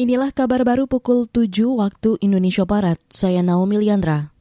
Inilah kabar baru pukul 7 waktu Indonesia Barat. Saya Naomi Liandra.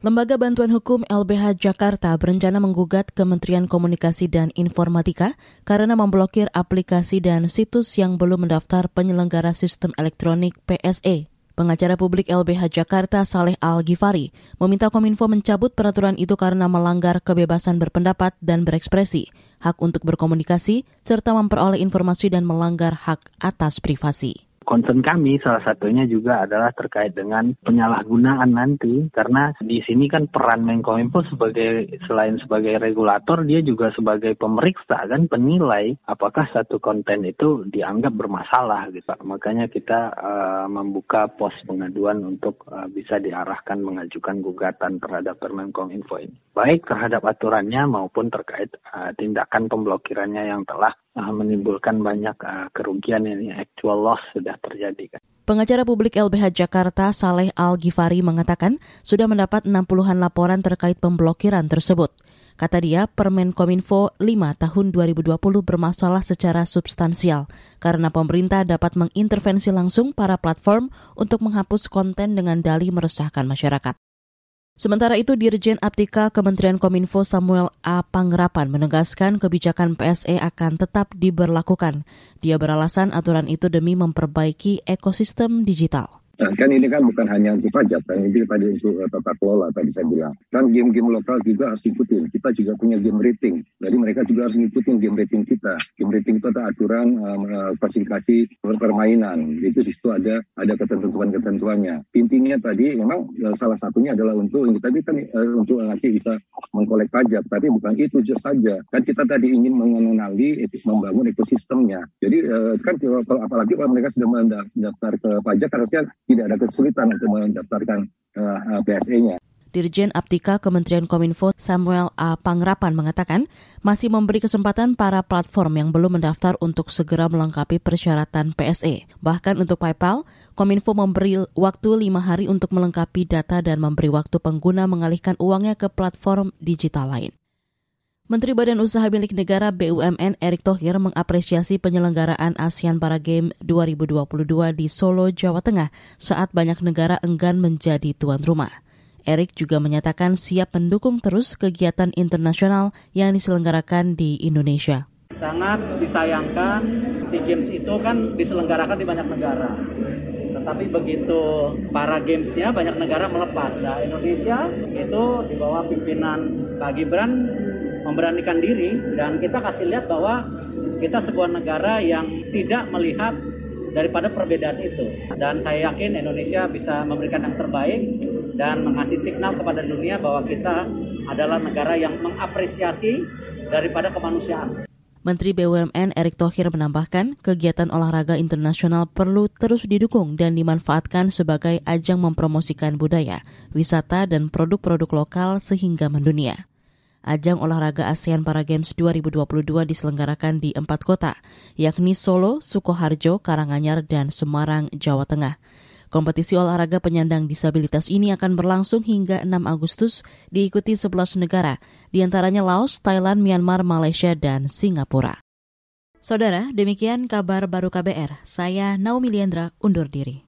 Lembaga Bantuan Hukum LBH Jakarta berencana menggugat Kementerian Komunikasi dan Informatika karena memblokir aplikasi dan situs yang belum mendaftar penyelenggara sistem elektronik PSE. Pengacara publik LBH Jakarta Saleh Al-Ghifari meminta Kominfo mencabut peraturan itu karena melanggar kebebasan berpendapat dan berekspresi, hak untuk berkomunikasi, serta memperoleh informasi dan melanggar hak atas privasi. Concern kami salah satunya juga adalah terkait dengan penyalahgunaan nanti karena di sini kan peran Menkominfo sebagai selain sebagai regulator dia juga sebagai pemeriksa kan penilai apakah satu konten itu dianggap bermasalah gitu. Makanya kita uh, membuka pos pengaduan untuk uh, bisa diarahkan mengajukan gugatan terhadap Permenkominfo ini. Baik terhadap aturannya maupun terkait uh, tindakan pemblokirannya yang telah uh, menimbulkan banyak uh, kerugian ini actual loss sudah terjadi kan. Pengacara publik LBH Jakarta Saleh Al-Ghifari mengatakan sudah mendapat 60-an laporan terkait pemblokiran tersebut. Kata dia, Permen Kominfo 5 tahun 2020 bermasalah secara substansial karena pemerintah dapat mengintervensi langsung para platform untuk menghapus konten dengan dalih meresahkan masyarakat. Sementara itu, Dirjen Aptika Kementerian Kominfo Samuel A. Pangrapan menegaskan kebijakan PSE akan tetap diberlakukan. Dia beralasan aturan itu demi memperbaiki ekosistem digital. Nah, kan ini kan bukan hanya untuk pajak, kan ini tadi untuk uh, tata kelola tadi saya bilang. Kan game-game lokal juga harus ikutin. Kita juga punya game rating. Jadi mereka juga harus ngikutin game rating kita. Game rating itu ada aturan uh, klasifikasi permainan. Itu di situ ada ada ketentuan-ketentuannya. Intinya tadi memang uh, salah satunya adalah untuk ini tadi kan uh, untuk nanti bisa mengkolek pajak. Tapi bukan itu saja. Kan kita tadi ingin mengenali, membangun ekosistemnya. Jadi uh, kan apalagi kalau mereka sudah mendaftar ke pajak harusnya tidak ada kesulitan untuk mendaftarkan uh, eh, PSE-nya. Dirjen Aptika Kementerian Kominfo Samuel A. Pangrapan mengatakan masih memberi kesempatan para platform yang belum mendaftar untuk segera melengkapi persyaratan PSE. Bahkan untuk PayPal, Kominfo memberi waktu lima hari untuk melengkapi data dan memberi waktu pengguna mengalihkan uangnya ke platform digital lain. Menteri Badan Usaha Milik Negara BUMN Erick Thohir mengapresiasi penyelenggaraan ASEAN Para Games 2022 di Solo, Jawa Tengah saat banyak negara enggan menjadi tuan rumah. Erick juga menyatakan siap mendukung terus kegiatan internasional yang diselenggarakan di Indonesia. Sangat disayangkan SEA Games itu kan diselenggarakan di banyak negara. Tetapi begitu para gamesnya banyak negara melepas. Nah Indonesia itu di bawah pimpinan Pak Gibran memberanikan diri dan kita kasih lihat bahwa kita sebuah negara yang tidak melihat daripada perbedaan itu. Dan saya yakin Indonesia bisa memberikan yang terbaik dan mengasih signal kepada dunia bahwa kita adalah negara yang mengapresiasi daripada kemanusiaan. Menteri BUMN Erick Thohir menambahkan, kegiatan olahraga internasional perlu terus didukung dan dimanfaatkan sebagai ajang mempromosikan budaya, wisata, dan produk-produk lokal sehingga mendunia. Ajang olahraga ASEAN Para Games 2022 diselenggarakan di empat kota, yakni Solo, Sukoharjo, Karanganyar, dan Semarang, Jawa Tengah. Kompetisi olahraga penyandang disabilitas ini akan berlangsung hingga 6 Agustus diikuti 11 negara, di antaranya Laos, Thailand, Myanmar, Malaysia, dan Singapura. Saudara, demikian kabar baru KBR. Saya Naomi Liandra undur diri.